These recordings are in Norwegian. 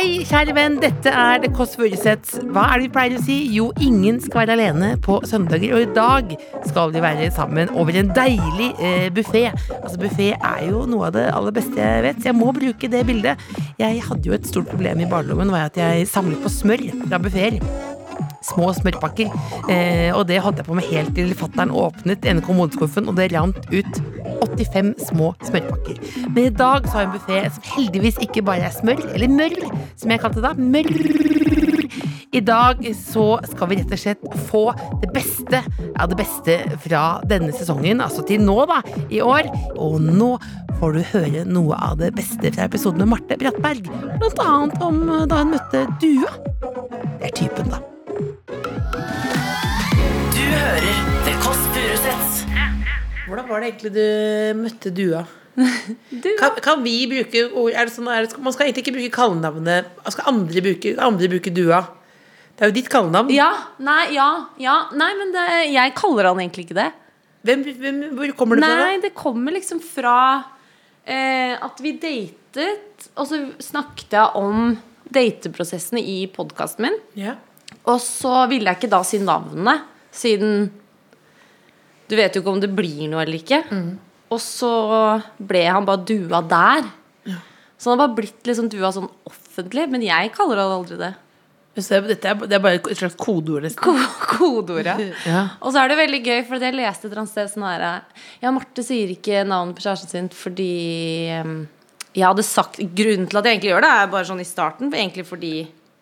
Hei, kjære venn, dette er The Kåss Furuseths. Hva er det vi pleier å si? Jo, ingen skal være alene på søndager. Og i dag skal de være sammen over en deilig eh, buffé. Altså, buffé er jo noe av det aller beste jeg vet, så jeg må bruke det bildet. Jeg hadde jo et stort problem i barndommen, var at jeg samlet på smør fra buffeer. Små smørpakker. Eh, og det hadde jeg på meg helt til fattern åpnet ene kommodeskuffen, og det rant ut 85 små smørpakker. Men i dag så har jeg en buffé som heldigvis ikke bare er smør, eller mørr, som jeg kalte det da. Mørr. I dag så skal vi rett og slett få det beste av det beste fra denne sesongen, altså til nå, da, i år. Og nå får du høre noe av det beste fra episoden med Marte Brattberg. Blant annet om da hun møtte Dua. Det er typen, da. Var det egentlig du møtte Dua? Kan, kan vi bruke ord er det sånn, er det, Man skal egentlig ikke bruke kallenavnet. Skal andre bruke, andre bruke Dua? Det er jo ditt kallenavn. Ja, nei, ja, ja Nei, men det, jeg kaller han egentlig ikke det. Hvem, hvem, hvor kommer det fra? Nei, det kommer liksom fra eh, at vi datet, og så snakket jeg om dateprosessene i podkasten min. Ja. Og så ville jeg ikke da si navnet, siden du vet jo ikke om det blir noe eller ikke. Og så ble han bare dua der. Så han har bare blitt liksom dua sånn offentlig, men jeg kaller han aldri det. Det, dette er, det er bare et slags kodeord. Ko Kodeordet. Ja. Og så er det veldig gøy, for jeg leste et eller annet sted sånn her Ja, Marte sier ikke navnet på kjæresten sin fordi jeg hadde sagt Grunnen til at jeg egentlig gjør det, er bare sånn i starten, for egentlig fordi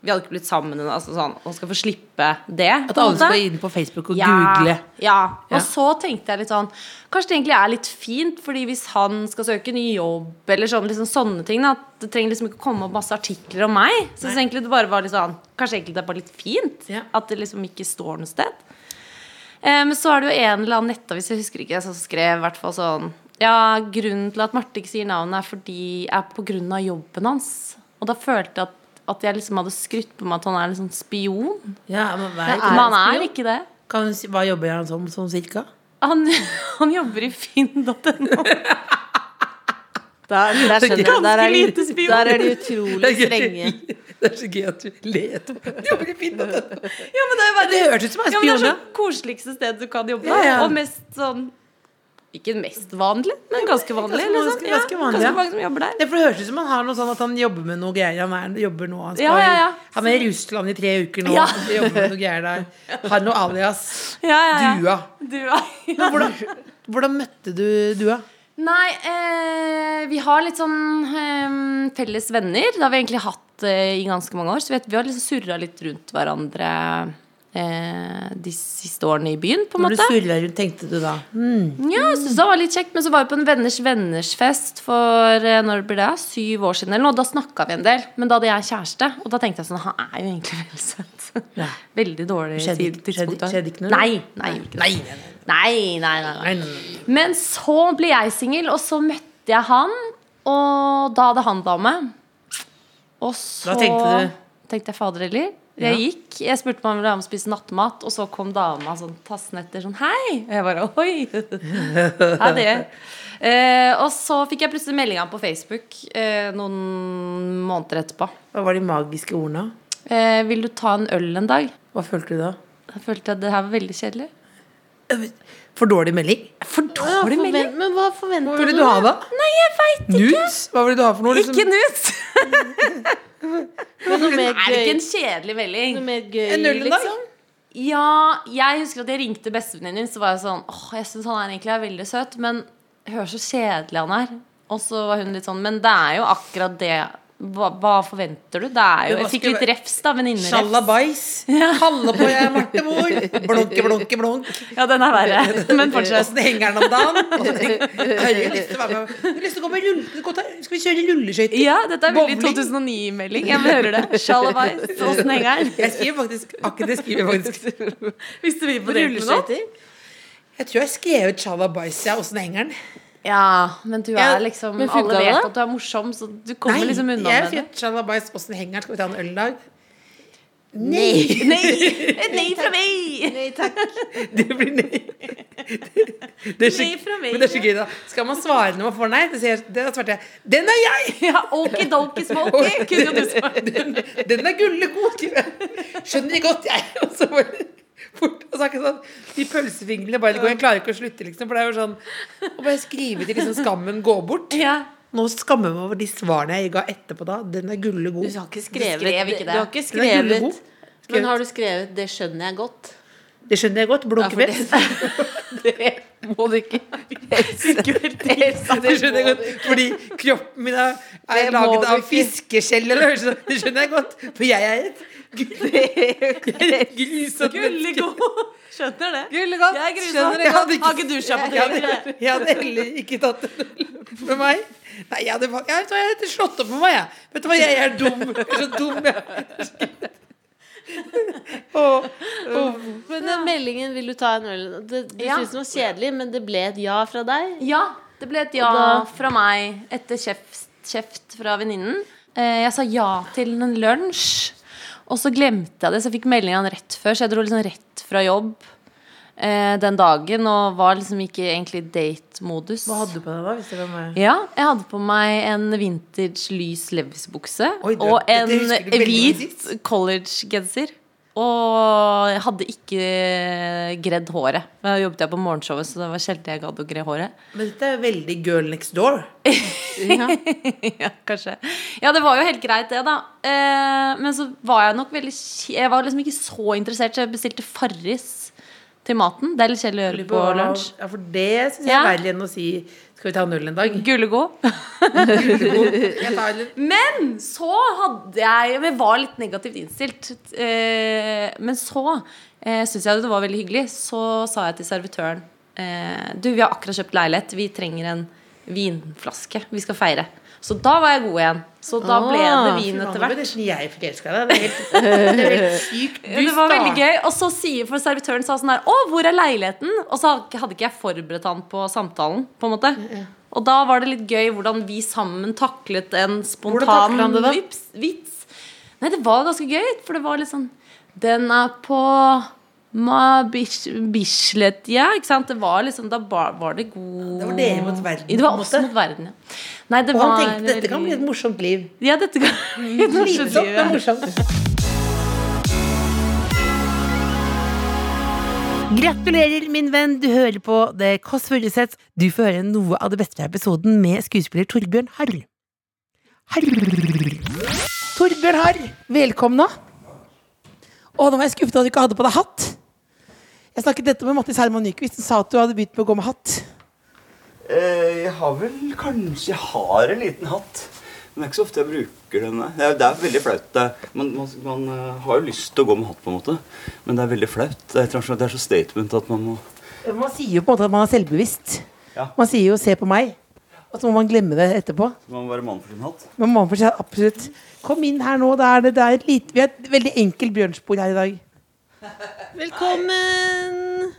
vi hadde ikke blitt sammen. Altså sånn, og skal få slippe det. At alle skal inn på Facebook og ja, google. Ja. Ja. Og så tenkte jeg litt sånn Kanskje det egentlig er litt fint, Fordi hvis han skal søke ny jobb, eller sånn, liksom sånne ting da, at Det trenger liksom ikke komme opp masse artikler om meg. Så jeg egentlig det bare var litt sånn Kanskje egentlig det er bare litt fint Ja. at det liksom ikke står noe sted. Eh, Men så er det jo en eller annen nettavis, jeg husker ikke, som skrev i hvert fall sånn Ja, grunnen til at Marte ikke sier navnet, er fordi er på grunn av jobben hans. Og da følte jeg at, at jeg liksom hadde skrytt på meg at han er liksom spion. Ja, men hva Men er, han er ikke det. kan, hva jobber han som, sånn cirka? Han, han jobber i finn.no. Der, der, skjønner du, der, er lite de, spion. der er de utrolig strenge. Det er så gøy at du leter Jobber i fint. Ja, men det, er bare, Det hørtes ut som en ja, men det er spion. sånn koseligste sted du kan jobbe. Ja, ja. Og mest sånn Ikke mest vanlig, men ganske vanlig. ganske liksom. ganske vanlig, ja. ganske mange som jobber der. Det, for det høres ut som han har noe sånn at han jobber med noe greier. Han er, jobber nå Han, skal, Ja, ja, ja. han er i Russland i tre uker nå. Ja. Han jobber med noe greier der. Har noe alias Ja, ja, ja. Dua. Du, ja. Hvordan, hvordan møtte du Dua? Nei, eh, vi har litt sånn eh, felles venner. Det har vi egentlig hatt eh, i ganske mange år. Så vi, vi har liksom surra litt rundt hverandre eh, de siste årene i byen, på en Når du måte. surra rundt, tenkte du da Mm. Ja, jeg synes det var litt kjekt Men så var vi på en venners venners fest For eh, når blir det? Syv år siden eller noe Da snakket vi en del Men da hadde jeg kjæreste Og da tenkte jeg sånn Han er jo egentlig veldig søt Ja. Veldig dårlig Skjedde tid- tidspunkt skjedde- skjedde ikke noe? Nei, nei, det. Nei, nei, nei. nei, nei. Men så ble jeg singel, Og så møtte jeg han Og da hadde han dame Og så Da tenkte du- Tenkte jeg fader eller Ja. Jeg gikk, jeg spurte om han ville være med og spise nattmat Og så kom dama sånn tassen etter sånn Hei! Og jeg bare, oi Ja, det eh, Og så fikk jeg plutselig meldinga på Facebook eh, Noen måneder etterpå Hva var de magiske ordene? eh, Vil du ta en øl en dag? Hva følte du da? Da følte jeg at det her var veldig kjedelig For dårlig melding? For dårlig melding Men hva Hva forventer ville du? du ha da? Nei, jeg vet ikke Nudes? Hva ville du ha for noe? liksom? Ikke nudes Noe mer Er det ikke en kjedelig melding? Noe mer gøy, En dag? liksom? Ja, jeg husker at jeg ringte bestevenninnen min Så var jeg sånn, åh, jeg synes han er egentlig er veldig søt Men hør så kjedelig han er Og så var hun litt sånn, men det er jo akkurat det hva, hva forventer du? Det er jo, jeg fikk litt refs, da. Venninnerefs. Sjalabais. Kalle på jeg er Marte Moor. Blunke, blunke, blunk. Ja, den er verre. Men fortsett. Åssen henger den om dagen? Jeg, du lyst til å være med? Har lyst til å gå med rulle... Skal vi kjøre rulleskøyter? Ja, dette er veldig Bowling. 2009-melding. Jeg hører det. Shalabais. Åssen henger den? Jeg skriver faktisk akkurat det skriver jeg faktisk. Du vil på date? Rulleskøyter. Jeg tror jeg skrev ut Sjalabais, ja. Åssen henger den? Ja, men du er liksom ja, Alle vet det? at du er morsom, så du kommer liksom unna med det. jeg Sjalabais, åssen henger den? Skal vi ta en øl i dag? Nei. Nei! Et nei fra meg! Nei takk. Det blir nei. Det er så, Nei fra meg. men det er så gøy, da. Skal man svare når man får nei? Det sier, det, da svarte jeg Den er jeg! Ja, okidoki smoky, kunne du svart. Den, den er gullegod! Skjønner jeg. Skjønner godt, jeg. Og så bare fort, og så er det ikke sånn De pølsefingrene bare går. Jeg klarer ikke å slutte, liksom. For det er jo sånn Å bare skrive til liksom skammen gå bort. Ja. Nå skammer jeg meg over de svarene jeg ga etterpå da. Den er Du gullegod. har ikke skrevet skrev ikke det. Du har ikke er skrevet Men har du skrevet 'det skjønner jeg godt'? Det skjønner jeg godt. Ja, det, Det må du ikke. Det skjønner jeg godt. Fordi kroppen min er, er laget av fiskeskjell. Det skjønner jeg godt. For jeg er et. Gullegod. Skjønner det. Gullegodt. Jeg er grusom. Jeg hadde Har ikke dusja på tre jeg hadde heller ikke tatt en øl med meg. Nei, jeg hadde, jeg, vet du hva, jeg hadde slått opp med meg, jeg. Vet du hva, jeg er dum. Jeg er så dum, jeg. Åh, åh. Men den meldingen 'vil du ta en øl' det, Du Ja. syntes den var kjedelig, men det ble et ja fra deg? Ja, det ble et ja da- fra meg etter kjeft, kjeft fra venninnen. Eh, Jeg sa ja til en lunsj, og så glemte jeg det, så jeg fikk meldingen rett før. Så jeg dro liksom rett fra jobb eh, den dagen og var liksom ikke egentlig date-modus. Hva hadde du på deg da? Hvis det var meg? Ja, jeg hadde på meg en vintage lys Levis-bukse og en hvit college-genser. Og jeg hadde ikke gredd håret. Da jobbet jeg på morgenshowet, så det var sjelden jeg gadd å gre håret. Men dette er veldig girl next door. ja, kanskje. Ja, det var jo helt greit, det, da. Eh, men så var jeg nok veldig Jeg var liksom ikke så interessert, så jeg bestilte Farris til maten. Det er litt kjedelig å gjøre på lunsj. Ja, for det syns jeg Ja. er verre enn å si Skal vi ta null en dag? En Men så hadde jeg Jeg var litt negativt innstilt. Eh, men så eh, syns jeg det var veldig hyggelig. Så sa jeg til servitøren eh, Du, vi har akkurat kjøpt leilighet. Vi trenger en vinflaske. Vi skal feire. Så da var jeg god igjen. Så da ble det Ah, vin etter hvert. nesten jeg forelska deg. Det er helt, det er helt sykt. Ja, det var veldig gøy. Og så sier for servitøren sa sånn her Å, hvor er leiligheten? Og så hadde ikke jeg forberedt han på samtalen, på en måte. Og da var det litt gøy hvordan vi sammen taklet en spontan det vips, vits. Nei, det var ganske gøy, for det var litt sånn Den er på Ma Bish- Bislett, ja, ikke sant? Det var liksom Da var var det god Det var dere mot verden, Det var oss mot verden, ja. Nei, det Og var han tenkte dette kan bli et morsomt liv. Ja, dette kan bli et morsomt liv, ja. morsomt. Gratulerer, min venn. Du hører på The Kåss Furuseth. Du får høre noe av det beste fra episoden med skuespiller Torbjørn Harr. Harr. Torbjørn Harr, velkomna. Å, nå var jeg skuffet at du ikke hadde på deg hatt. Jeg snakket dette med Mattis Herman Nyquist, Han sa at du hadde begynt med å gå med hatt. Eh, Jeg har vel kanskje Jeg har en liten hatt. Men det er ikke så ofte jeg bruker den. Det er, det er veldig flaut. Man, man, man eh, har jo lyst til å gå med hatt, på en måte. Men det er veldig flaut. Det er, det er så statement at man må Man sier jo på en måte at man er selvbevisst. Ja. Man sier jo 'se på meg', og så må man glemme det etterpå. Man må være mann for sin hatt. Man for si absolutt Kom inn her nå. Det er, det, det er et lite, vi har et veldig enkelt bjørnspor her i dag. Velkommen!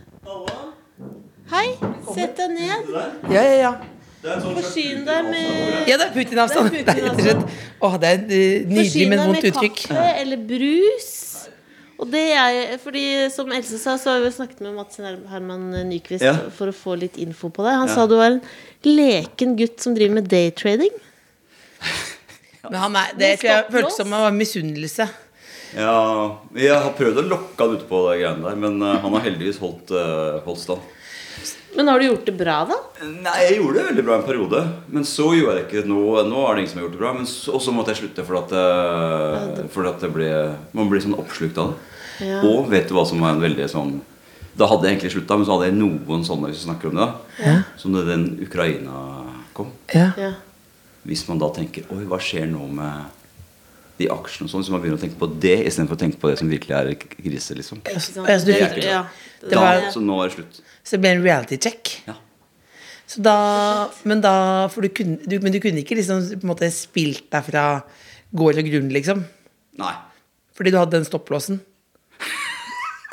Hei, sett deg ned. Ja, ja, ja. Forsyn deg med Ja, det er Putin-avstand. Det er Det er rett og slett Åh, det er et vondt uttrykk. Forsyn men deg med kaffe eller brus. Og det er fordi, som Else sa, så har vi snakket med Mats Herman Nyquist Ja. for å få litt info på det. Han Ja. sa du var en leken gutt som driver med daytrading. Men han er, det tror jeg føltes som var misunnelse. Ja, jeg har prøvd å lokke han ute på de greiene der, men eh, han har heldigvis holdt, eh, holdt stand. Men har du gjort det bra, da? Nei, jeg gjorde det veldig bra en periode. Men så gjorde jeg det ikke. Nå, nå er det ingen som har gjort det bra. Men så, og så måtte jeg slutte fordi at, eh, fordi at det ble, man blir sånn oppslukt av det. Ja. Og vet du hva som var en veldig sånn Da hadde jeg egentlig slutta, men så hadde jeg noen sånne hvis vi snakker om det. da Som da den Ukraina kom. Ja. Ja. hvis man da tenker Oi, hva skjer nå med de aksjene og sånn, så man begynner å tenke på det istedenfor å tenke på det som virkelig er krise, liksom. Ikke sant? Ja, så du fikk- Altså, ja. Det var- Da, så nå er det slutt. Så det ble en reality check. Ja. Så da, men da For du kunne, du, men du kunne ikke liksom på en måte spilt deg fra gård og grunn, liksom? Nei. Fordi du hadde den stopplåsen?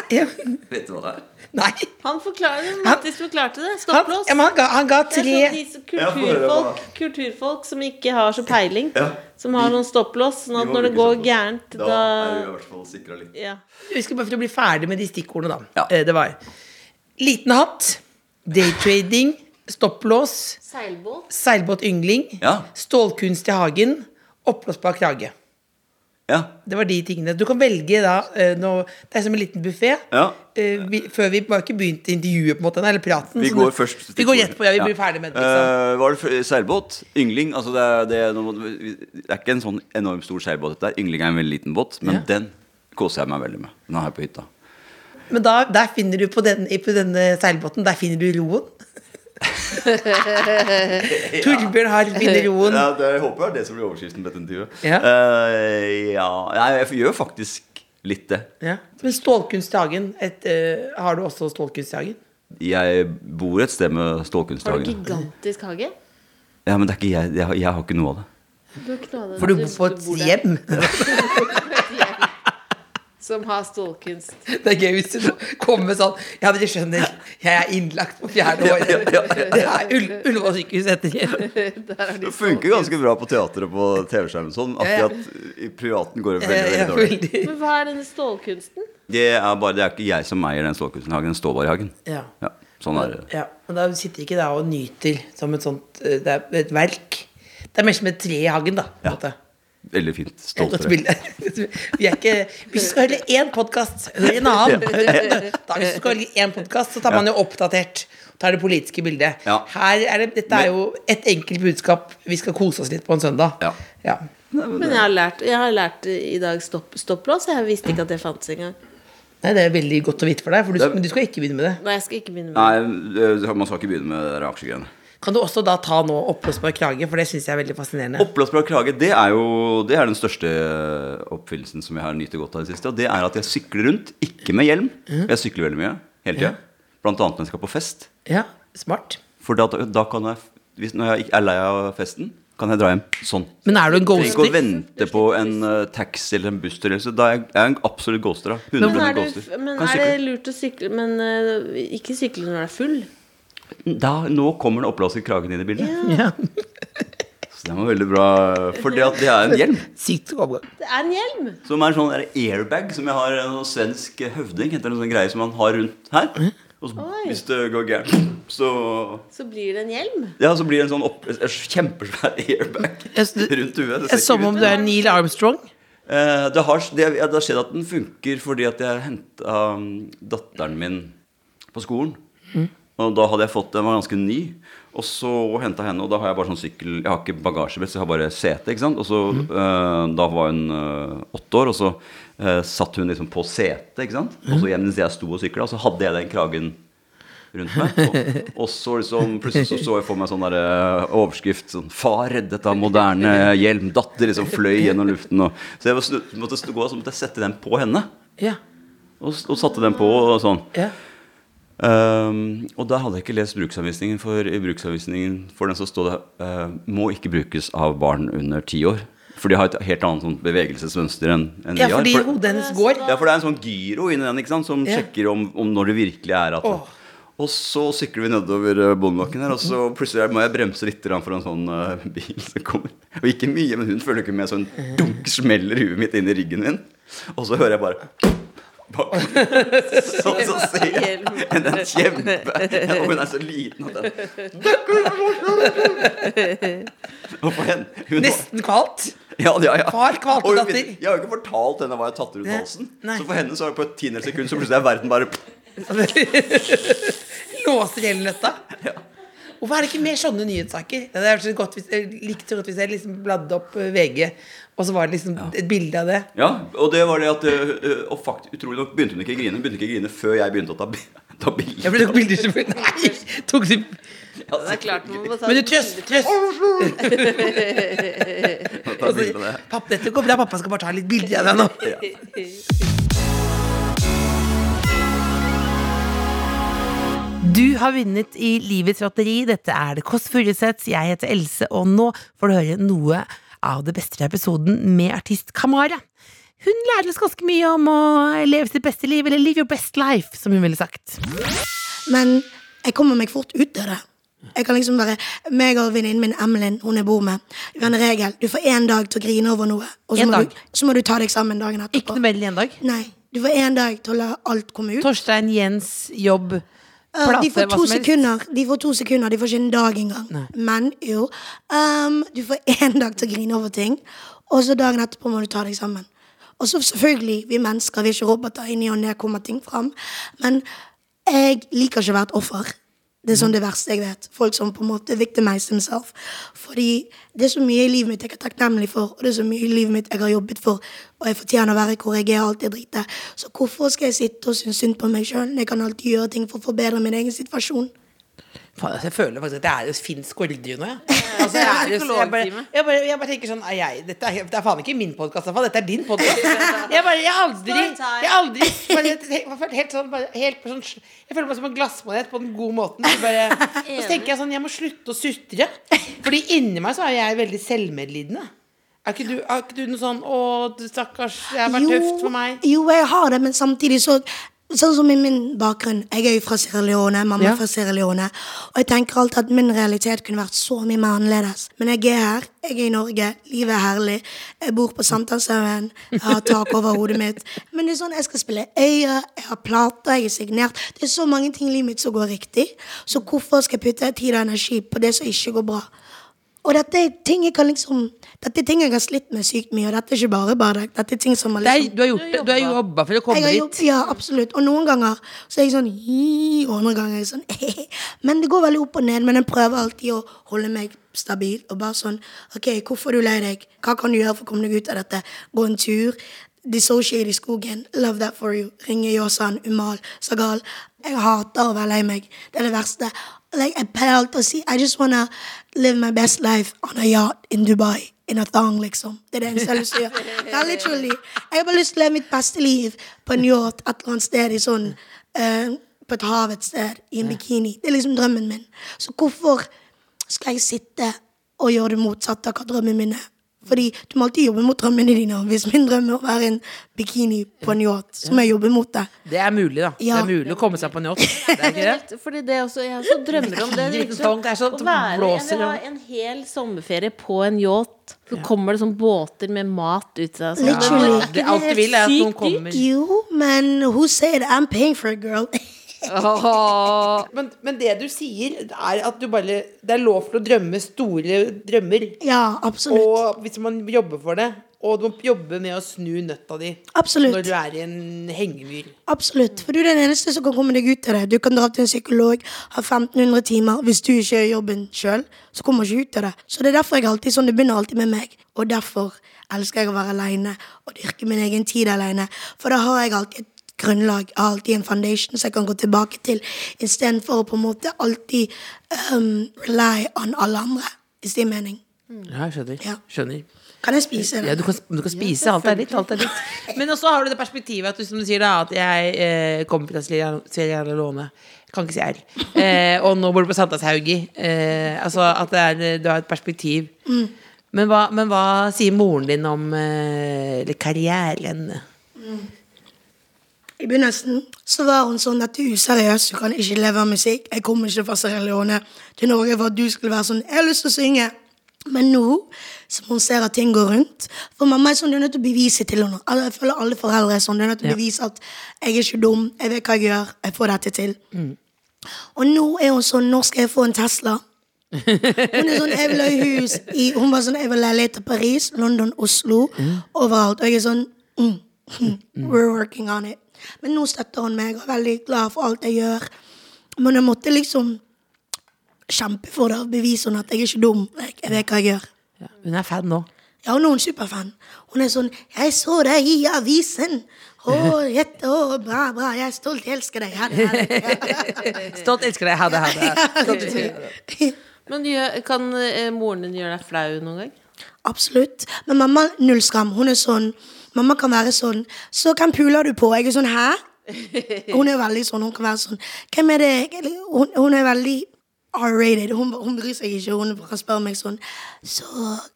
Vet du hva det er? Nei. Han forklarer, Mattis forklarte det. Han, Stopplås. ja, men han, ga, han ga Det er tre sånn høre hva- kulturfolk, kulturfolk som ikke har så peiling. Ja. Som har noen stopplås, sånn Vi at må når det bruke går stopplås. gærent, Da, da, er du i hvert fall sikra litt. ja. Vi skal bare for å bli ferdig med de stikkordene, da. Ja. Eh, Det var liten hatt, daytrading, stopplås, Seilbåt. seilbåtyngling, Ja. stålkunst i hagen, oppblåsbar krage. Ja. Det var de tingene. Du kan velge da noe, Det er som en liten buffé. Ja. vi, før vi var ikke begynt intervjuet, på en måte, eller praten. Vi går først Vi går rett på, ja. Vi blir ferdig med det. Liksom. Eh, var det seilbåt? Yngling? Altså det, er, det, er noe- det er ikke en sånn enormt stor seilbåt. Dette. Yngling er en veldig liten båt, men Ja. den koser jeg meg veldig med. Den er jeg på hytta. Men da, der finner du på, den, på denne seilbåten Der finner du roen. Torbjørn har finner roen. Ja, det, jeg håper det er det som blir overskriften på dette intervjuet. Ja. Uh, ja. Nei, jeg gjør faktisk litt det. Ja. Men Stålkunsthagen, et, uh, Har du også Stålkunsthagen? Jeg bor et sted med Stålkunsthagen. Har du gigantisk hage? Ja, men det er ikke jeg, jeg, jeg har ikke noe av det. Du har ikke noe av det. For du bor på et hjem. Som har stålkunst. Det er gøy hvis du kommer sånn Ja, dere skjønner, jeg er innlagt på fjerde året. Det er Ull- Ullevål sykehus etter Der Det funker ganske bra på teater og på TV-skjermen sånn. Ja, ja. Akkurat i privaten går det veldig, veldig dårlig. Men hva er denne stålkunsten? Det er bare, det er ikke jeg som eier den stålkunsten den står bare i hagen. Ja. Ja, sånn er det. ja. Men da sitter ikke der og nyter som et sånt eh, Det er et verk. Det er mer som et tre i hagen, da. På en Ja. måte. Veldig fint. Et Stolt for det. bilde. Vi er ikke Hvis du skal høre én podkast, hør en annen. Da, hvis du skal høre én podkast, så tar man jo oppdatert. Tar det politiske bildet. Ja. Her er det, dette er jo et enkelt budskap. Vi skal kose oss litt på en søndag. Ja. Ja. Men jeg har lært, jeg har lært i dag stopp, stopplås. Jeg visste ikke at det fantes engang. Nei, det er veldig godt å vite for deg, for du, men du skal ikke begynne med det. Nei, jeg skal ikke begynne med det. Nei, man skal ikke begynne med det der aksjegreiene. Kan du også da ta nå oppblåsbar krage, for det syns jeg er veldig fascinerende. Oppblåsbar krage, det er jo det er den største oppfyllelsen som jeg har nytt godt av i det siste. Og det er at jeg sykler rundt, ikke med hjelm. Jeg sykler veldig mye hele tida. Blant annet når jeg skal på fest. Ja, smart. For da, da kan jeg, hvis, når jeg er lei av festen, kan jeg dra hjem sånn. Men er du en Trenger ikke å ghoster? vente på en uh, taxi eller en buss. Da er jeg, jeg er en absolutt ghoster. da 100 Men er det, men er det lurt å sykle Men uh, ikke sykle når du er full? Da, nå kommer den oppblåste kragen inn i bildet. Ja. Så det var veldig bra. For det, at det er en hjelm. Sykt bra. Det er en hjelm! Som er en sånn airbag som jeg har en sånn svensk høvding. Heter en sånn greie som man har rundt her. Og så, hvis det går gærent, så Så blir det en hjelm. Ja, så blir det en sånn opp, en kjempesvær airbag rundt huet. Det Det ser Som om du er Neil Armstrong. Eh, det, har, det, det har skjedd at den funker fordi at jeg henta um, datteren min på skolen. Og da hadde jeg fått Den var ganske ny. Og så henta henne, og da har jeg bare sånn sykkel Jeg har ikke bagasjebrett, så jeg har bare sete. ikke sant? Og så eh, Da var hun eh, åtte år, og så eh, satt hun liksom på setet, ikke sant. Og så mens jeg sto og sykla, så hadde jeg den kragen rundt meg. Og, og så liksom, plutselig så, så jeg for meg sånn der, eh, overskrift sånn 'Far reddet av moderne hjelm'. Datter liksom fløy gjennom luften. Og, så jeg måtte, måtte gå, så måtte jeg sette den på henne. Ja. Og, og satte den på og sånn. ja. Ehm, og da hadde jeg ikke lest bruksanvisningen, for i bruksanvisningen for den så står det uh, 'må ikke brukes av barn under ti år'. For de har et helt annet sånn bevegelsesmønster enn en ja, vi har. fordi For- hodet hennes går. ja, for det er en sånn gyro inni den ikke sant? som Ja. sjekker om, om når det virkelig er at oh. Og så sykler vi nedover eh, Bondebakken her, og så plutselig må jeg bremse litt for en sånn uh, bil som kommer. Og ikke mye, men hun følger ikke med, så hun dunk smeller huet mitt inn i ryggen min. Og så hører jeg bare bak. Så, så ser jeg en kjempe Og hun er så liten at den Nesten kvalt. ja, ja, ja. Far kvalte datter. Jeg har jo ikke fortalt henne hva jeg tatt rundt halsen. nei. Så for henne så er det på et tiendedels sekund så plutselig er verden bare Låser hele nøtta. Ja. Hvorfor er det ikke mer sånne nyhetssaker? Det er så godt hvis, likte så godt hvis jeg liksom bladde opp eh, VG, og så var det liksom et bilde av det. Ja, og det var det at Og fakt, utrolig nok begynte hun ikke å grine. Hun begynte ikke å grine før jeg begynte å ta, Ta bilde. Jeg ble tok bilder som, Nei, tok du Det er klart man må ta Men du trøst, trøst. Ta bilde av det. Pappa, dette går bra, pappa skal bare ta litt bilder av deg nå. Du har vunnet i Livets lotteri. Dette er Det Kåss Furuseths. Jeg heter Else, og nå får du høre noe av det beste fra episoden med artist Kamara. Hun lærer oss ganske mye om å leve sitt beste liv, eller live your best life, som hun ville sagt. Men jeg kommer meg fort ut av det. Jeg kan liksom bare, meg og venninnen min Emlyn, hun jeg bor med, vi har en regel. Du får én dag til å grine over noe, og så En må, dag? du, så må du ta deg sammen dagen Ikke etterpå. noe mer enn en dag. Nei, du får én dag til å la alt komme ut. Torstein, Jens, jobb, plate, de får to sekunder, de får to sekunder, de får ikke en dag engang. Men jo, um, du får én dag til å grine over ting, og så dagen etterpå må du ta deg sammen. Og så selvfølgelig, vi mennesker, vi er ikke roboter, i ny og ne kommer ting fram. Men jeg liker ikke å være et offer. Det er sånn det verste jeg vet. Folk som på en måte victimize themselves. Fordi det er så mye i livet mitt jeg er takknemlig for, og det er så mye i livet mitt jeg har jobbet for, og jeg fortjener å være hvor jeg er, alt det. Så hvorfor skal jeg sitte og synes synd på meg sjøl? Jeg kan alltid gjøre ting for å forbedre min egen situasjon. Faen, altså, jeg føler faktisk at jeg er hos Finn Skårderud nå, jeg. Altså, jeg, er jeg, bare, jeg, bare, jeg bare tenker sånn er jeg, dette, er, dette, er faen ikke min podkast, dette er din podkast. Jeg bare, jeg aldri Jeg aldri bare, helt sånn, bare, helt sånn Jeg føler meg som en glassmanet på den gode måten. Så, bare, og så tenker jeg sånn Jeg må slutte å sutre. Fordi inni meg så er jeg veldig selvmedlidende. Er ikke du, er ikke du noe sånn Å, stakkars, det har vært tøft for meg. Jo, jeg har det, men samtidig så Sånn som i min bakgrunn. Jeg er jo fra Sierra Leone, mamma Ja. er fra Sierra Leone. Og jeg tenker alltid at min realitet kunne vært så mye mer annerledes. Men jeg er her, jeg er i Norge, livet er herlig. Jeg bor på Sankthanshaugen, jeg har tak over hodet mitt. Men det er sånn, jeg skal spille øye, jeg har plater, jeg er signert. Det er så mange ting i livet mitt som går riktig. Så hvorfor skal jeg putte tid og energi på det som ikke går bra? Og dette er ting jeg kan liksom Dette er ting jeg har slitt med sykt mye, og dette er ikke bare bare Dette er ting som har liksom du har gjort det. Du har jobba for å komme jeg har dit. gjort, ja, absolutt. Og noen ganger så er jeg sånn Og andre ganger er jeg sånn Men det går veldig opp og ned. Men jeg prøver alltid å holde meg stabil. Og bare sånn OK, hvorfor er du lei deg? Hva kan du gjøre for å komme deg ut av dette? Gå en tur. Dissociate i skogen. Love that for you. Ringe Yosan, Umal, Sagal. Jeg hater å være lei meg. Det er det verste. Like, alltid å si I just wanna live my best life on a yacht in Dubai. In a thong, liksom. Det er det eneste jeg har lyst til å gjøre. Ja, literally. Jeg har bare lyst til å leve mitt beste liv på en yacht et eller annet sted i sånn uh, På et hav et sted, i en bikini. Det er liksom drømmen min. Så hvorfor skal jeg sitte og gjøre det motsatte av hva drømmen min er? Fordi du må alltid jobbe mot drømmene dine. Hvis min drøm er å være en bikini på en yacht, så må jeg jobbe mot det. Det er mulig, da. Ja. Det er mulig å komme seg på en yacht. Det er ikke det? Fordi det også, jeg også drømmer om det. det er sånn å at være, blåser jeg vil ha en hel sommerferie på en yacht. Så kommer det sånn båter med mat ut av seg. Literally. Det alt du vil, er at noen kommer Jo, men who said I'm paying for a girl? men, men det du sier, er at du bare Det er lov til å drømme store drømmer. ja, absolutt. Og hvis man jobber for det, og du må jobbe med å snu nøtta di Absolutt. når du er i en hengemyr. Absolutt. For du er den eneste som kan komme deg ut av det. Du kan dra til en psykolog, ha 1500 timer. Hvis du ikke gjør jobben sjøl, så kommer du ikke ut av det. Så det er derfor jeg alltid sånn, det begynner alltid med meg. Og derfor elsker jeg å være aleine og dyrke min egen tid aleine. For da har jeg alltid et grunnlag, jeg har alltid en foundation som jeg kan gå tilbake til, istedenfor å på en måte alltid um, rely on alle andre. Hvis det gir mening. Ja, jeg skjønner. Ja. skjønner. Kan jeg spise? Ja, du kan, du kan spise. Alt er litt. Alt er litt. Men også har du det perspektivet at du, som du sier da, at jeg eh, kommer fra Sierra Leone. Kan ikke si R. Eh, og nå bor du på Sankthanshaugi. Eh, altså at det er, du har et perspektiv. Men, hva, men hva sier moren din om eh, karrieren? I begynnelsen så var hun sånn at du er useriøs, du kan ikke leve av musikk. Jeg kommer ikke fra Sierra Leone til Norge for at du skulle være sånn Jeg har lyst til å synge. Men nå som hun ser at ting går rundt For mamma er sånn, du er nødt til å bevise til henne. Jeg føler alle foreldre er sånn. Du er nødt til å bevise at jeg er ikke dum, jeg vet hva jeg gjør, jeg får dette til. Og nå er hun sånn Når skal jeg få en Tesla? Hun er sånn, jeg vil ha hus i Hun var sånn, jeg vil ha leilighet i Paris, London, Oslo, overalt. Og jeg er sånn mm, mm, We're working on it. Men nå støtter hun meg og er veldig glad for alt jeg gjør. Men jeg måtte liksom kjempe for det og bevise henne at jeg er ikke dum. Jeg, jeg vet hva jeg gjør. Ja, hun er fan nå. Ja, hun er en superfan. Hun er sånn 'Jeg så deg i avisen'. Å, jette, å, bra, bra. Jeg er stolt. Elsker deg. Ha det. Stolt elsker deg. Ha det, ha det. Men kan eh, moren din gjøre deg flau noen gang? Absolutt. Men mamma, null skam. Hun er sånn Mamma kan være sånn 'Så hvem puler du på?' Jeg er sånn 'hæ?' Hun er veldig sånn. Hun kan være sånn 'Hvem er det?' Hun, hun er veldig R-rated. Hun, hun bryr seg ikke. Hun bare spør meg sånn 'Så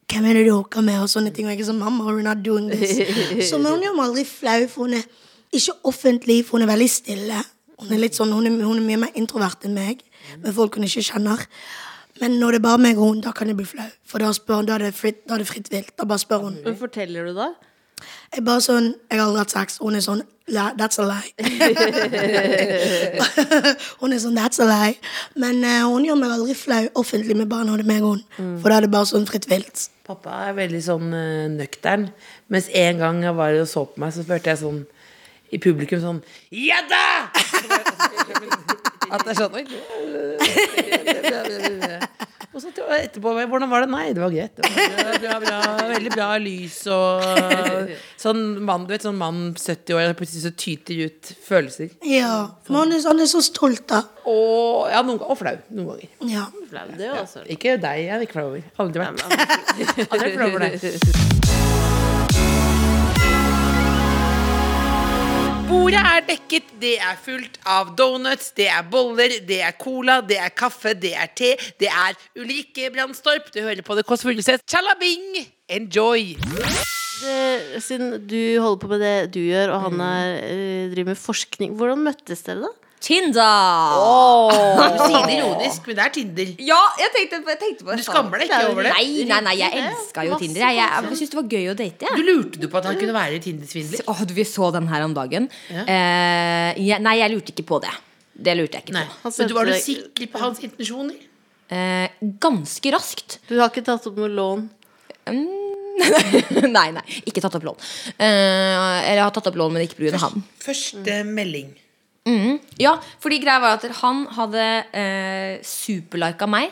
hvem er det du hooker med?' og sånne ting. Og jeg er sånn 'Mamma, we're not doing this'. Så men hun gjør meg aldri flau, for hun er ikke offentlig, for hun er veldig stille. Hun er litt sånn, hun er, hun er mye mer introvert enn meg, med folk hun ikke kjenner. Men når det er bare meg og hun, da kan jeg bli flau. For da, spør, da, er det fritt, da er det fritt vilt. Da bare spør hun. Men forteller du da? Jeg er bare sånn Jeg har aldri hatt sex. Hun er sånn That's a lie. hun er sånn That's a lie. Men uh, hun gjør meg aldri flau offentlig med barna, og meg og hun. For da er det bare sånn fritt vilt. Pappa er veldig sånn uh, nøktern. Mens en gang jeg var og så på meg, så følte jeg sånn i publikum sånn Ja da! At det er sånn. Og så etterpå Hvordan var det? Nei, det var greit. Det var bra, bra, bra, veldig bra lys og sånn mann, du vet, sånn mann 70 år, plutselig så tyter ut følelser. Ja. Men han er, han er så stolt, da. Og, ja, noen, og flau noen ganger. Ja. Flau, det også. Ikke deg, jeg er ikke flau over. Aldri vært. Aldri flau over deg. Bordet er dekket, det er fullt av donuts, det er boller, det er cola, det er kaffe, det er te, det er Ulrikke Brandstorp. Du hører på Det Kåss Furuseth. Tjalabing! Enjoy! Siden du holder på med det du gjør, og han er, eh, driver med forskning, hvordan møttes dere da? Tinder! Du sier det ironisk, men det er Tinder. Ja, jeg tenkte, jeg tenkte på Du skammer deg ikke over det? Nei, nei, nei, jeg Det elska jo masse Tinder. Jeg, jeg, jeg syntes det var gøy å date. Du lurte du på at han kunne være Tinder-svindler? Åh, du, vi så den her om dagen. Eh, jeg, nei, jeg lurte ikke på det. Det lurte jeg ikke Nei. på. Men du var du sikker på hans intensjoner? Eh, ganske raskt. Du har ikke tatt opp noe lån? nei, nei, ikke tatt opp lån. Eh, eller jeg har tatt opp lån, men ikke pga. han. Første melding. Mm. Ja, fordi greia var at han hadde eh, superlika meg.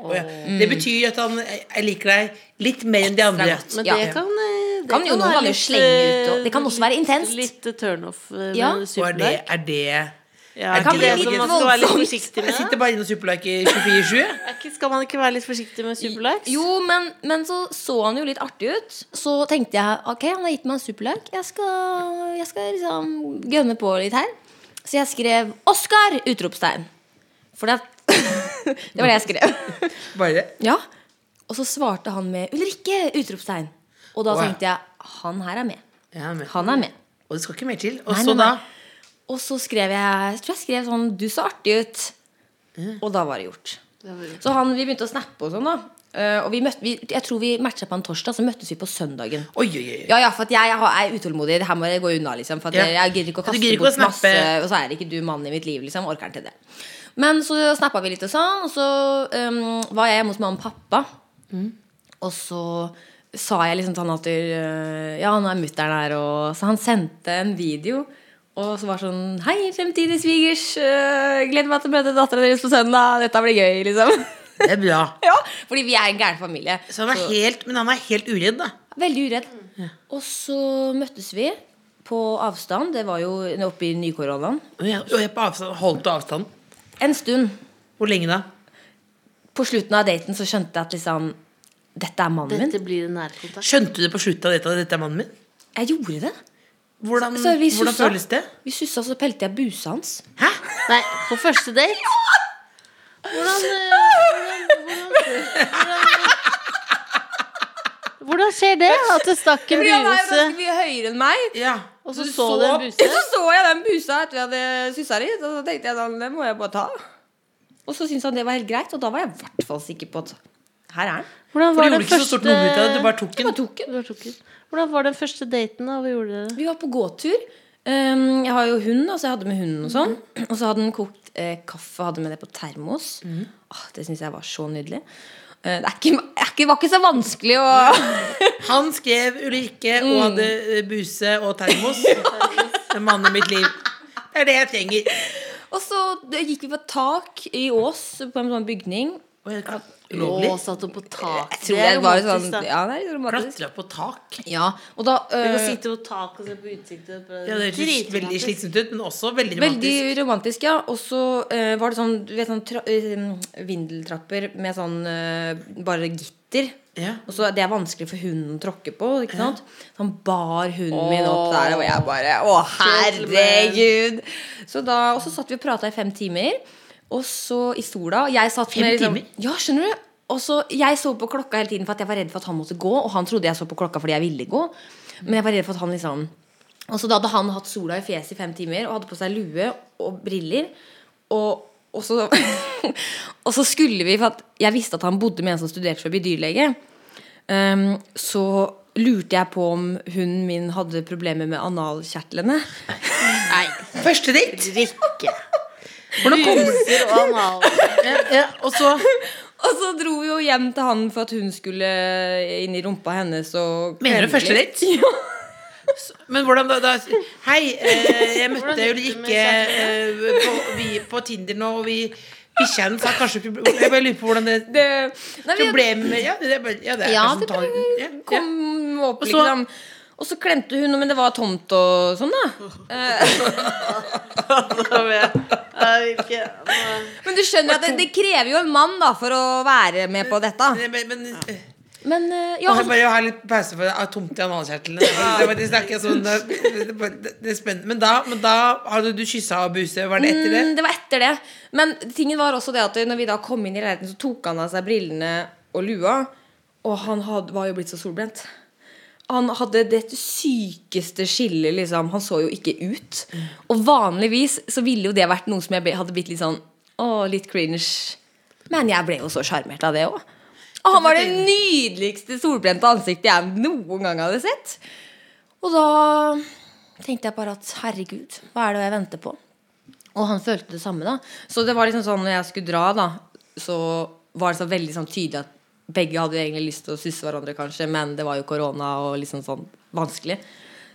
Oh, ja. Det betyr at han jeg liker deg litt mer enn de andre. Men Men Ja. det kan, eh, det Kan jo noen ganger slenge ut, og eh, det kan også være intenst. Litt eh, turnoff eh, Ja. med er det, superlike. er det Ja, det er kan bli det litt som man skal være litt voldsomt. forsiktig Jeg sitter bare inne og superliker 24-7. Er Skal man ikke være litt forsiktig med superlikes? Jo, men, men så så han jo litt artig ut. Så tenkte jeg ok, han har gitt meg en superlike. Jeg skal, jeg skal liksom gønne på litt her. Så jeg skrev 'Oskar!' utropstegn. For det, det var det jeg skrev. Bare Ja. Og så svarte han med 'Ulrikke!' utropstegn. Og da Wow. tenkte jeg han her er med. er med. Han er med. Og det skal ikke mer til. Og så da. Og så skrev jeg Jeg tror jeg skrev sånn 'Du så artig ut'. Og da var det gjort. Så han, vi begynte å snappe og sånn, da. Eh, og vi møtte, vi, jeg tror vi matcha på en torsdag, så møttes vi på søndagen. Oi, oi, oi. Ja, ja, for jeg, har- er utålmodig. Det her må jeg gå unna, liksom. For Ja. jeg gidder ikke å kaste å bort snappe. masse, og så er ikke du mannen i mitt liv, liksom. Orker ikke til det. Men så snappa vi litt og sånn, og så um, var jeg hjemme hos mamma og pappa. Og så sa jeg liksom til han at øh, Ja, nå er mutter'n her, og Så han sendte en video. Og så var det sånn Hei, fremtidig svigers. øh, gleder meg til å møte dattera deres på søndag. Dette blir gøy, liksom. Det er bra. ja, Fordi vi er en gæren familie. Så han er helt, men han er helt uredd, da. Veldig uredd. Og så møttes vi på avstand. Det var jo oppe i Nykoronaen. Og jeg, og på avstand, holdt du avstand. En stund. Hvor lenge da? På slutten av daten så skjønte jeg at liksom Dette er mannen min. Dette blir nærkontakt. Skjønte du det på slutten av daten at dette er mannen min? Jeg gjorde det. Hvordan, Så hvordan sussa. føles det? Vi sussa, så pelte jeg busa hans. Hæ? Nei, på første date? Hvordan, eh, hvordan, hvordan, hvordan skjer det? At det stakk en buse? han er mye høyere enn meg. Ja. Og så så du en buse? Så så jeg den busa etter vi hadde sussa litt, og så tenkte jeg at den må jeg bare ta. Og så syntes han det var helt greit, og da var jeg i hvert fall sikker på at her er den. Hvordan For var du den gjorde ikke så stort første ut av det, du bare tok den. bare tok den. Bare tok den. Hvordan var den første daten? da? Hva gjorde dere? Vi var på gåtur. Um, jeg har jo hund, og så jeg hadde med hunden og sånn. Og så hadde den kokt eh, kaffe, hadde med det på termos. Åh, det syns jeg var så nydelig. Eh, det, ikke, ikke, var ikke så vanskelig å Han skrev Ulrikke og hadde eh, buse og termos. En Mannen i mitt liv. Det er det jeg trenger. Og så gikk vi på et tak i Ås, på en sånn bygning. Ulovlig? Å, satt opp på tak. Jeg tror det var sånn. Ja. Klatra på tak. Ja, og da Du kan øh, sitte på tak og se på utsikten. Ja, det høres veldig slitsomt ut, men også veldig romantisk. Veldig romantisk, ja. Og så øh, var det sånn, du vet, sånn tra øh, vindeltrapper med sånn øh, bare gitter. Ja. Og så Det er vanskelig for hunden å tråkke på. Ikke sant? Så han bar hunden min opp der, og jeg bare Å, herregud! Så da, og så satt vi og prata i fem timer. Og så i sola. Jeg satt Fem med, liksom, timer? Ja, skjønner du? Og så, Jeg så på klokka hele tiden for at jeg var redd for at han måtte gå. Og han trodde jeg så på klokka fordi jeg ville gå. Men jeg var redd for at han liksom Og så da hadde han hatt sola i fjeset i fem timer og hadde på seg lue og briller. Og, og, så, og så skulle vi For at jeg visste at han bodde med en som studerte for å bli dyrlege. um, så lurte jeg på om hunden min hadde problemer med analkjertlene. Nei, Første date! drikke. Hvordan kommer du ja, ja, Og så Og så dro vi jo hjem til han for at hun skulle inn i rumpa hennes og Mener du første date? Ja. Men hvordan da, da Hei, eh, jeg møtte jo det Ulrikke eh, på, vi, på Tinder nå, og vi Bikkja hennes har kanskje Jeg bare lurer på hvordan det Det, nei, Problemet Ja, det Ja, det Ja, det, det ja, ja. kom opp, liksom. Og så klemte hun, men det var tomt og sånn, da. Jeg Men du skjønner at det, det krever jo en mann da for å være med på dette. Men, men, men Men eh, ja, jeg bare har litt pause for det er tomt i analkjertlene. Det det det, det, det, det spennende. Men da, men da hadde du kyssa og buse. Var det etter det? Mm, det var etter det. Men tingen var også det at når vi da kom inn i leiligheten, så tok han av seg brillene og lua. Og han had, var jo blitt så solbrent. Han hadde det sykeste skillet, liksom. Han så jo ikke ut. Og vanligvis så ville jo det vært noe som jeg hadde blitt litt sånn Å, litt cringe. Men jeg ble jo så sjarmert av det òg. Og han var det nydeligste solbrente ansiktet jeg noen gang hadde sett. Og da tenkte jeg bare at herregud, hva er det jeg venter på? Og han følte det samme, da. Så det var liksom sånn når jeg skulle dra, da, så var det så veldig sånn tydelig at begge hadde egentlig lyst til å susse hverandre, kanskje, men det var jo korona og liksom sånn vanskelig.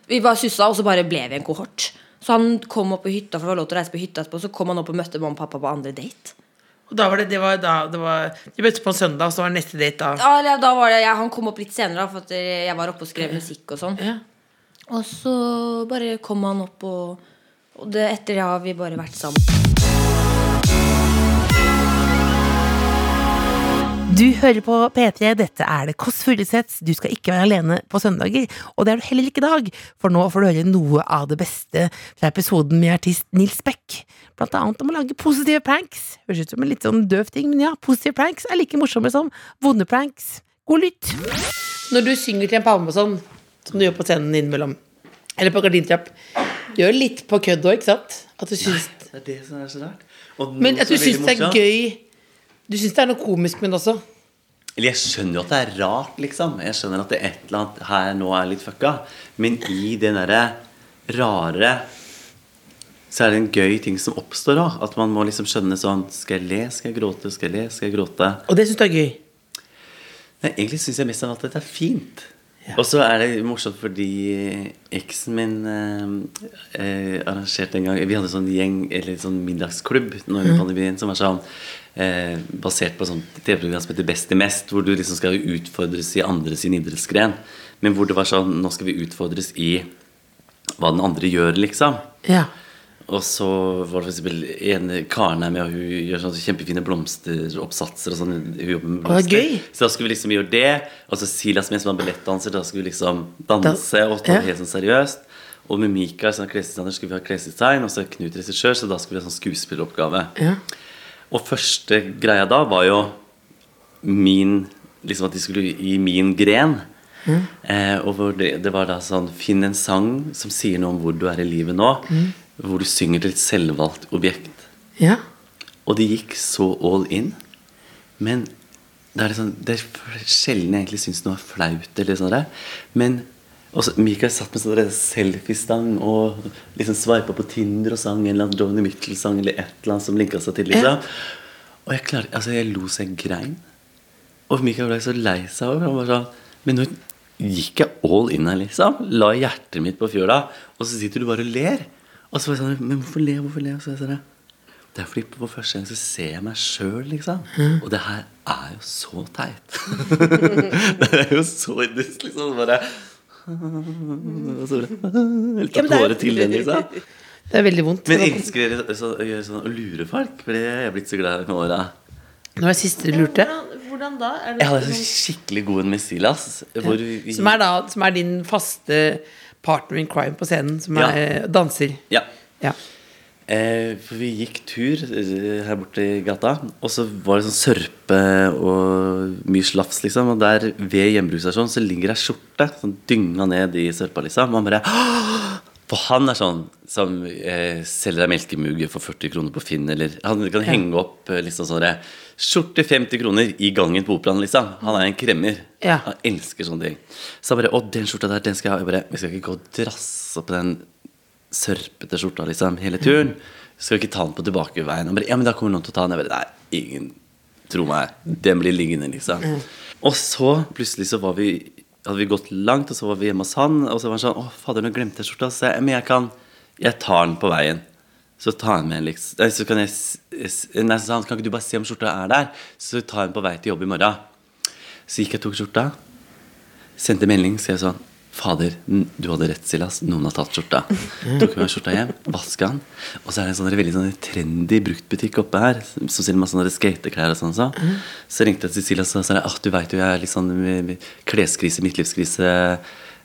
Vi bare sussa, og så bare ble vi en kohort. Så han kom opp på hytta, for det var lov til å reise på hytta etterpå, så kom han opp og møtte mamma og pappa på andre date. Og da var det, det var da det var, De møttes på en søndag, og så var det neste date da. Ja, da var det, ja, Han kom opp litt senere, da, for at jeg var oppe og skrev musikk og sånn. Ja. Og så bare kom han opp, og, og det, etter det har vi bare vært sammen. Du hører på P3, dette er det Kåss Furuseths. Du skal ikke være alene på søndager, og det er du heller ikke i dag, for nå får du høre noe av det beste fra episoden med artist Nils Beck. Blant annet om å lage positive pranks. Høres ut som en litt sånn døv ting, men ja, positive pranks er like morsomme som vonde pranks. God lytt! Når du synger til en palme og sånn, som du gjør på scenen innimellom, eller på gardintrapp, gjør litt på kødd òg, ikke sant? At du syns, Det er det som er så rart. Men at du syns det er morsomt- gøy Du syns det er noe komisk med det også? Eller jeg skjønner jo at det er rart, liksom. Jeg skjønner at det er et eller annet her nå er litt fucka. Men i den derre rare så er det en gøy ting som oppstår òg. At man må liksom skjønne sånn Skal jeg le? Skal jeg gråte? Skal jeg le? Skal jeg gråte? Og det syns du er gøy? Nei, egentlig syns jeg mest av alt at dette er fint. Og så er det morsomt fordi eksen min eh, eh, arrangerte en gang Vi hadde en sånn gjeng, eller sånn middagsklubb nå Mhm. under pandemien som var sånn eh, basert på sånn TV-program som heter Best i mest, hvor du liksom skal utfordres i andre sin idrettsgren. Men hvor det var sånn Nå skal vi utfordres i hva den andre gjør, liksom. Ja. Og så var det eksempel en Karen er med, og hun gjør sånne kjempefine blomsteroppsatser. Og sånn, hun jobber med Å, det er gøy. Så da skulle vi liksom gjøre det. Og så Silas med som er ballettdanser, da skulle vi liksom danse og ta Ja. det helt sånn seriøst. Og med Mikael som er klesdesigner skulle vi ha klesdesign, og så Knut regissør, så da skulle vi ha sånn skuespilleroppgave. Ja. Og første greia da var jo min Liksom at de skulle i min gren. Eh, og det, det var da sånn Finn en sang som sier noe om hvor du er i livet nå. Hvor du synger til et selvvalgt objekt. ja. Og de gikk så all in. Men det er, sånn, det er sjelden jeg egentlig syns noe er flaut. Eller sånn der. Men også, Mikael satt med sånn selfiestang og liksom sveipa på Tinder og sang en eller annen Johnny Mitchell-sang eller et eller annet som linka seg til. liksom Og jeg klar, altså jeg lo så jeg grein. Og Michael ble så lei seg over. Var sånn Men nå gikk jeg all in her, liksom. La hjertet mitt på fjøla. Og så sitter du bare og ler. Og så var jeg sånn Men hvorfor le? Hvorfor le? Og så jeg sånn, Det er fordi på første gang så ser jeg meg sjøl, liksom. Og det her er jo så teit. det er jo så dust, liksom. Bare Og så bare Helt Ja, er- tårer til den, liksom. Det er veldig vondt. Men elsker dere så, å gjøre sånn og lure folk? For det er jeg blitt så glad i med åra. Når var det siste du lurte? Hvordan, hvordan da? Er det Jeg hadde en skikkelig god en med Silas. Ja. Som er, da, som er din faste partner in crime på scenen, som Ja. er danser. Ja. Ja. Eh, for vi gikk tur eh, her borte i gata, og så var det sånn sørpe og mye slafs, liksom. Og der ved hjembruksstasjonen så ligger ei skjorte sånn dynga ned i sørpa, liksom. Og han bare «Åh!» For han er sånn som eh, selger ei melkemugge for 40 kroner på Finn, eller han kan henge opp eh, liksom sånn der, Skjorte 50 kroner i gangen på operaen, Lisa. Han er en kremmer. Ja. Han elsker sånne ting. Så jeg bare Å, den skjorta der, den skal jeg ha. Jeg bare Vi skal ikke gå og drasse på den sørpete skjorta liksom hele turen. Skal ikke ta den på tilbakeveien. Han bare, ja, men da kommer noen til å ta den. Jeg bare, nei, ingen Tro meg. Den blir liggende, liksom. Og så plutselig så var vi hadde vi gått langt, og så var vi hjemme hos han. Og så var han sånn Å, fader, nå glemte jeg skjorta. Så jeg, men jeg kan Jeg tar den på veien. Så tar han med liksom så kan jeg Nei, så sa han, kan ikke du bare se om skjorta er der? Så tar jeg på vei til jobb i morgen. Så gikk jeg og tok skjorta. Sendte melding, skrev sånn Fader, du hadde rett, Silas. Noen har tatt skjorta. Tok med meg skjorta hjem, vaska den. Og så er det en sånn veldig sånn trendy bruktbutikk oppe her som selger masse sånne skateklær og sånn. Så. så ringte jeg til Silas og sa at du veit jo jeg er litt sånn med kleskrise, midtlivskrise.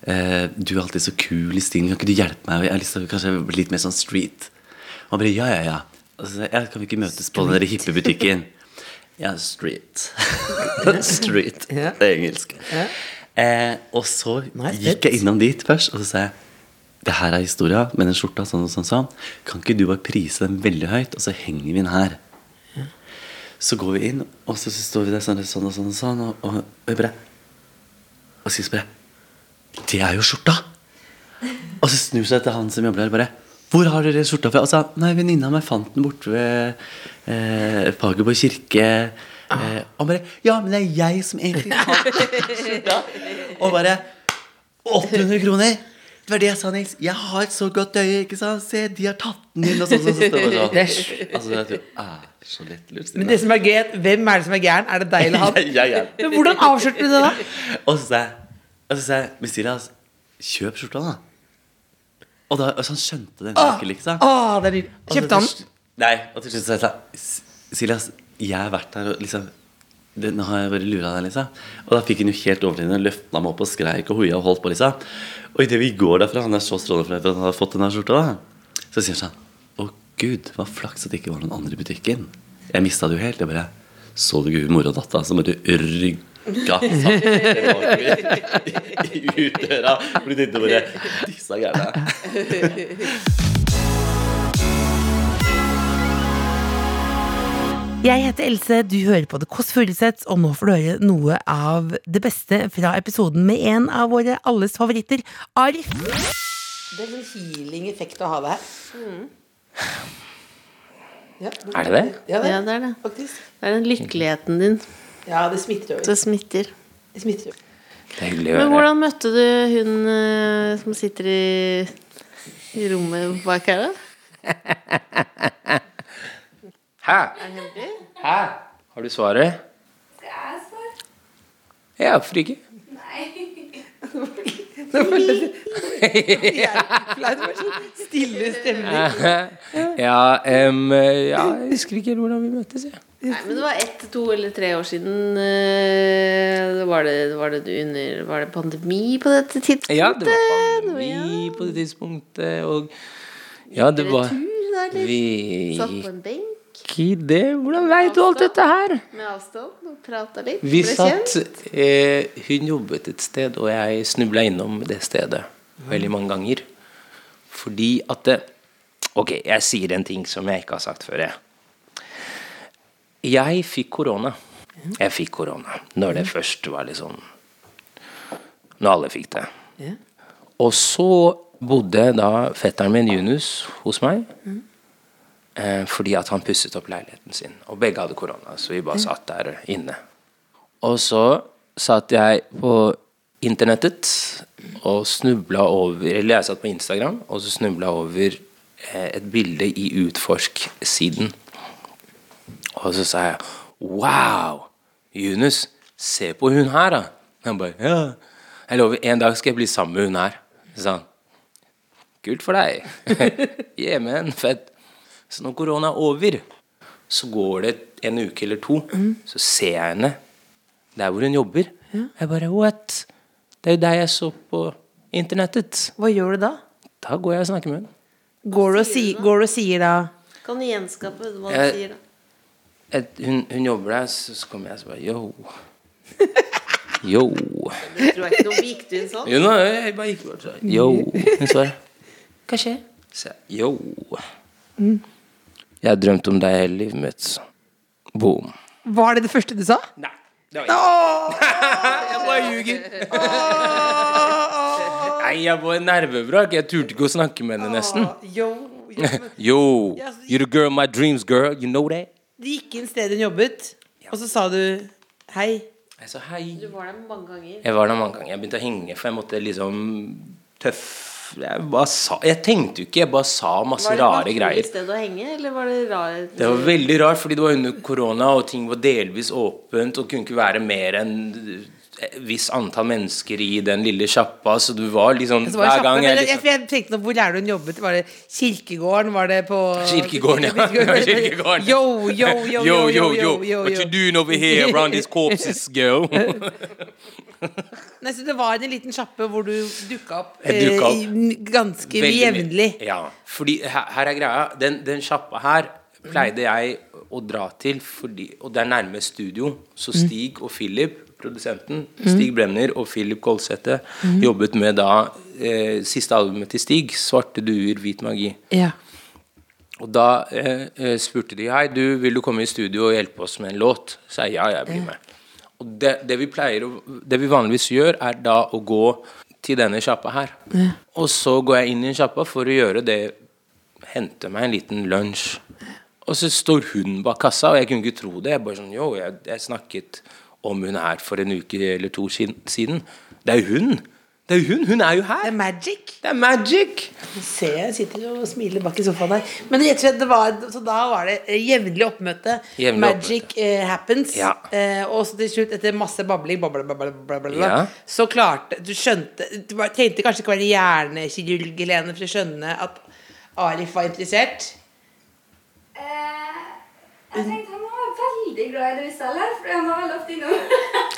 Eh, du er alltid så kul i stilen. Kan ikke du hjelpe meg? Jeg har lyst til å kanskje bli litt mer sånn street. Han bare ja, ja, ja. Altså, ja, kan vi ikke møtes på den der hippe butikken? Ja, street. street. Det er engelsk. Eh, og så gikk jeg innom dit først, og så sa jeg det her er historia med den skjorta. sånn og sånn, sånn. Kan ikke du bare prise den veldig høyt, og så henger vi den her? Så går vi inn, og så, står vi der sånn, sånn og sånn, og sånn og, og, og bare Og så bare Det er jo skjorta! Og så snur seg til han som jobber der, bare Hvor har dere skjorta fra? Og sa Nei, venninna mi fant den borte ved eh, Fagerborg kirke. Eh, og bare Ja, men det er jeg som egentlig fant skjorta. Og bare 800 kroner! Det var det jeg sa, Nils. Jeg har et så godt øye. ikke sant? Se, de har tatt den inn. Og sånn, sånn, sånn, sånn. Det Altså, det er så lettlurt. Men det som er gøy, hvem er det som er gæren? Er det deg eller han? Jeg, jeg, jeg. Men hvordan avslørte du det, da? Og så sa jeg, og så sa jeg Men Silas, kjøp skjorta, da. Og da altså, han skjønte den ikke, liksom. Å, det er nydelig. Kjøpte han Nei. Og til slutt sa jeg sånn Silas, jeg har vært her og liksom det, Nå har jeg bare lura deg, liksom. Og da fikk han jo helt overtenning og løfta meg opp og skreik og hoia og holdt på, liksom. Og idet vi går derfra, han er så strålende fornøyd for at han har fått denne skjorta, da, så sier han sånn Å, gud, hva flaks at det ikke var noen andre i butikken. Jeg mista det jo helt. Jeg bare Så du ikke mora og dattera som bare rygga ut døra? For du tenkte bare Disse gærne. Jeg heter Else, du hører på The Kåss Furuseth, og nå får du høre noe av det beste fra episoden med en av våre alles favoritter, Arif. Det er en healing effekt å ha det her. Er det det? Ja, Ja, det er det. faktisk. Det er den lykkeligheten din. Ja, det smitter over. Det smitter. Det smitter over. Det er hyggelig å Men hvordan møtte du hun eh, som sitter i, i rommet bak her, da? Hæ? Hæ? Har du svaret? Skal jeg svare? Ja, hvorfor ikke? Stille stemning. Ja, um, ja, jeg husker ikke hvordan vi møttes. Jeg. Nei, men det var ett, to eller tre år siden. eh, Var det, var det, under Var det pandemi på dette tidspunktet? Ja, det var pandemi på det tidspunktet, og ja, det var? Vi Satt på en benk i det Hvordan veit du alt dette her? med avstand og prata litt. Vi satt eh, Hun jobbet et sted, og jeg snubla innom det stedet veldig mange ganger. Fordi at det, Ok, jeg sier en ting som jeg ikke har sagt før. Jeg, jeg fikk korona. Jeg fikk korona når det først var litt sånn Når alle fikk det. Og så bodde da fetteren min Junus hos meg. Eh, fordi at han pusset opp leiligheten sin. Og begge hadde korona, så vi bare satt der inne. Og så satt jeg på internettet og snubla over Eller jeg satt på Instagram, og så snubla over eh, et bilde i Utforsk-siden. Og så sa jeg Wow! Yunus, se på hun her, da. Han bare Ja. Jeg lover, en dag skal jeg bli sammen med hun her. Så sa han Kult for deg. yeah, man, fett. Så når korona er over, så går det en uke eller to, så ser jeg henne der hvor hun jobber. Jeg bare What? Det er jo deg jeg så på internettet. Hva gjør du da? Da går jeg og snakker med henne. Går du og, si, går du og sier da Kan du gjenskape hva du sier, da? Et, hun, hun jobber der, så, så kommer jeg og så bare Yo. Yo. Det tror jeg ikke noe Gikk du inn sånn? Jo, nå, jeg bare gikk bort. Yo. Hun svarer. Hva skjer? Så jeg, yo. Jeg har drømt om deg hele livet mitt. Boom. Var det det første du sa? Nei. Det var jeg bare ljuger. Nei, jeg var nervevrak. Jeg turte ikke å snakke med henne nesten. Yo, Yo, you're the girl my dreams, girl. You know that? Du gikk inn stedet hun jobbet, og så sa du hei. Jeg sa hei. Du var der mange ganger. Jeg var der mange ganger. Jeg begynte å henge, for jeg måtte liksom tøff Jeg, sa, jeg tenkte jo ikke, jeg bare sa masse rare greier. Var det naturlig sted å henge, eller var det rart? Det var veldig rart, fordi det var under korona, og ting var delvis åpent, og kunne ikke være mer enn et visst antall mennesker i den lille sjappa, så du var liksom var Hver kjappe, gang jeg liksom jeg, tenkte nå, Hvor er det hun jobbet? Var det Kirkegården? Var det på Kirkegården, ja. Kirkegården. Yo, yo, yo, Yo, yo, yo, yo, yo, What you doing over here around these corpses, girl? Nei, så det var en liten sjappe hvor du dukka opp, dukket opp. eh, ganske jevnlig. Ja, fordi her, her er greia. Den, den sjappa her pleide jeg å dra til, fordi, og det er nærme studio. Så Mm. Stig og Philip, produsenten, Stig Brenner og Philip Kolsæter, Mm. jobbet med da eh, siste albumet til Stig, 'Svarte duer, hvit magi'. Ja. Og da eh, eh, spurte de Hei, du, vil du komme i studio og hjelpe oss med en låt? Så jeg ja, jeg blir med. Og det, det vi pleier det vi vanligvis gjør, er da å gå til denne sjappa her. Og så går jeg inn i en sjappa for å gjøre det Hente meg en liten lunsj. Og så står hun bak kassa, og jeg kunne ikke tro det. Jeg bare sånn, jo, jeg, jeg snakket om hun her for en uke eller to siden. Det er jo hun! Det er jo hun! Hun er jo her! Det er magic. Det er magic! Ser jeg sitter og smiler bak i sofaen her. Men rett og slett, det var, så da var det jevnlig oppmøte. Jevnlig Magic eh, happens. Ja. Eh, og så til slutt, etter masse babling, babla, babla, babla, Ja. så klarte Du skjønte Du tenkte trengte kanskje ikke være hjernekirurg, Helene, for å skjønne at Arif var interessert. Jeg tenkte veldig glad i det vi selger, for han var veldig ofte innom.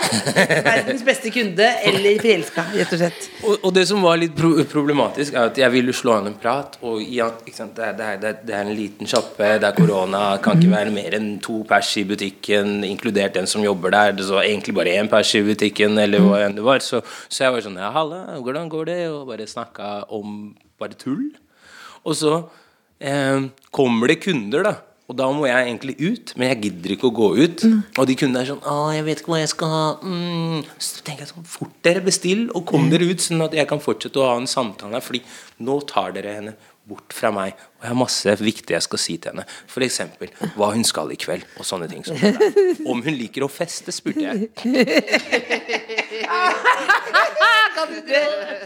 Verdens beste kunde, eller forelska, rett og slett. Og, og det som var litt pro problematisk, er at jeg ville slå an en prat. Og ja, ikke sant? Det, det, er, det er- det er en liten sjappe, det er korona, kan ikke være mer enn to pers i butikken, inkludert den som jobber der. Det var egentlig bare én pers i butikken, eller hva enn det var. Så, så jeg var sånn Ja, halla, hvordan går det? Og bare snakka om bare tull. Og så eh, kommer det kunder, da. Og da må jeg egentlig ut, men jeg gidder ikke å gå ut. Og de kundene er sånn Å, jeg vet ikke hva jeg skal ha. Mm. Så tenker jeg sånn Fort dere, bestill, og kom dere ut, sånn at jeg kan fortsette å ha en samtale her. Fordi nå tar dere henne bort fra meg. Og jeg har masse viktig jeg skal si til henne. For eksempel hva hun skal i kveld, og sånne ting. Som. Om hun liker å feste, spurte jeg. Det,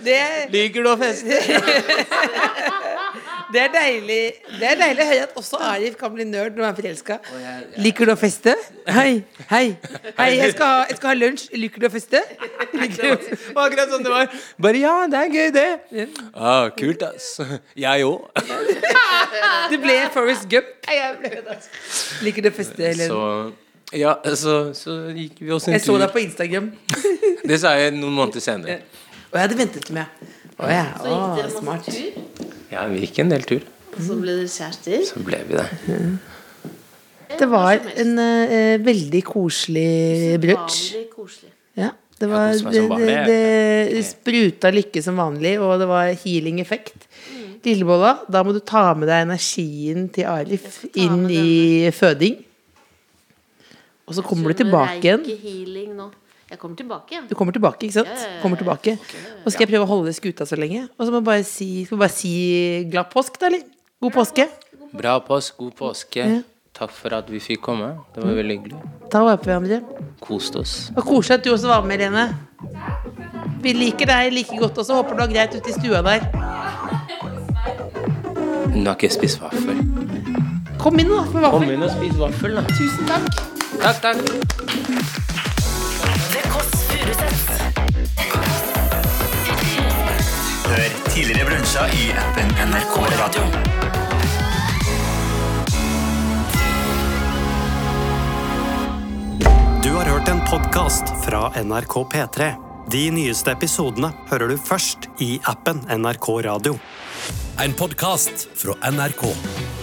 det, Liker du å feste? det, er deilig, det er deilig å høre at også Arif kan bli nerd når han er forelska. Liker du å feste? Hei, hei. Hei, jeg skal ha, jeg skal ha lunsj. Liker du å feste? Liker du? Det var akkurat sånn det var. Bare ja, det er gøy, det. Ah, kult, ass. Jeg òg. Du ble Forrest Gump. Liker du å feste, Helene? Så ja, så, så gikk vi oss en Jeg så deg på Instagram. Det sa jeg noen måneder senere. Og jeg hadde ventet med. Å ja, å, dere masse smart. Ja, vi gikk en del tur. og så ble dere kjærester. Så ble vi det. Det var en eh, veldig koselig brunsj. Vanlig koselig. Ja, det, var, det, som det, det spruta lykke som vanlig, og det var healing effekt. Lillebolla, da må du ta med deg energien til Arif inn i føding. Og så kommer du tilbake igjen. Reiki healing nå. Jeg kommer tilbake igjen. Du kommer tilbake, ikke sant? Ja, ja, ja. Kommer tilbake. Og skal jeg prøve å holde skuta så lenge. Og så må jeg bare si, skal vi bare si glad påsk, da, eller? God påske. Bra påsk, god påske. Takk for at vi fikk komme. Det var veldig hyggelig. Ta vare på hverandre. Koste oss. Og koselig at du også var med, Irene. Vi liker deg like godt også. Håper du har greit ute i stua der. Hun har ikke spist vaffel. Kom inn, da. Kom inn og spis vaffel, da. Tusen takk. Takk, takk. Tidligere brunsja i appen NRK Radio. Du har hørt en podkast fra NRK P3. De nyeste episodene hører du først i appen NRK Radio. En podkast fra NRK.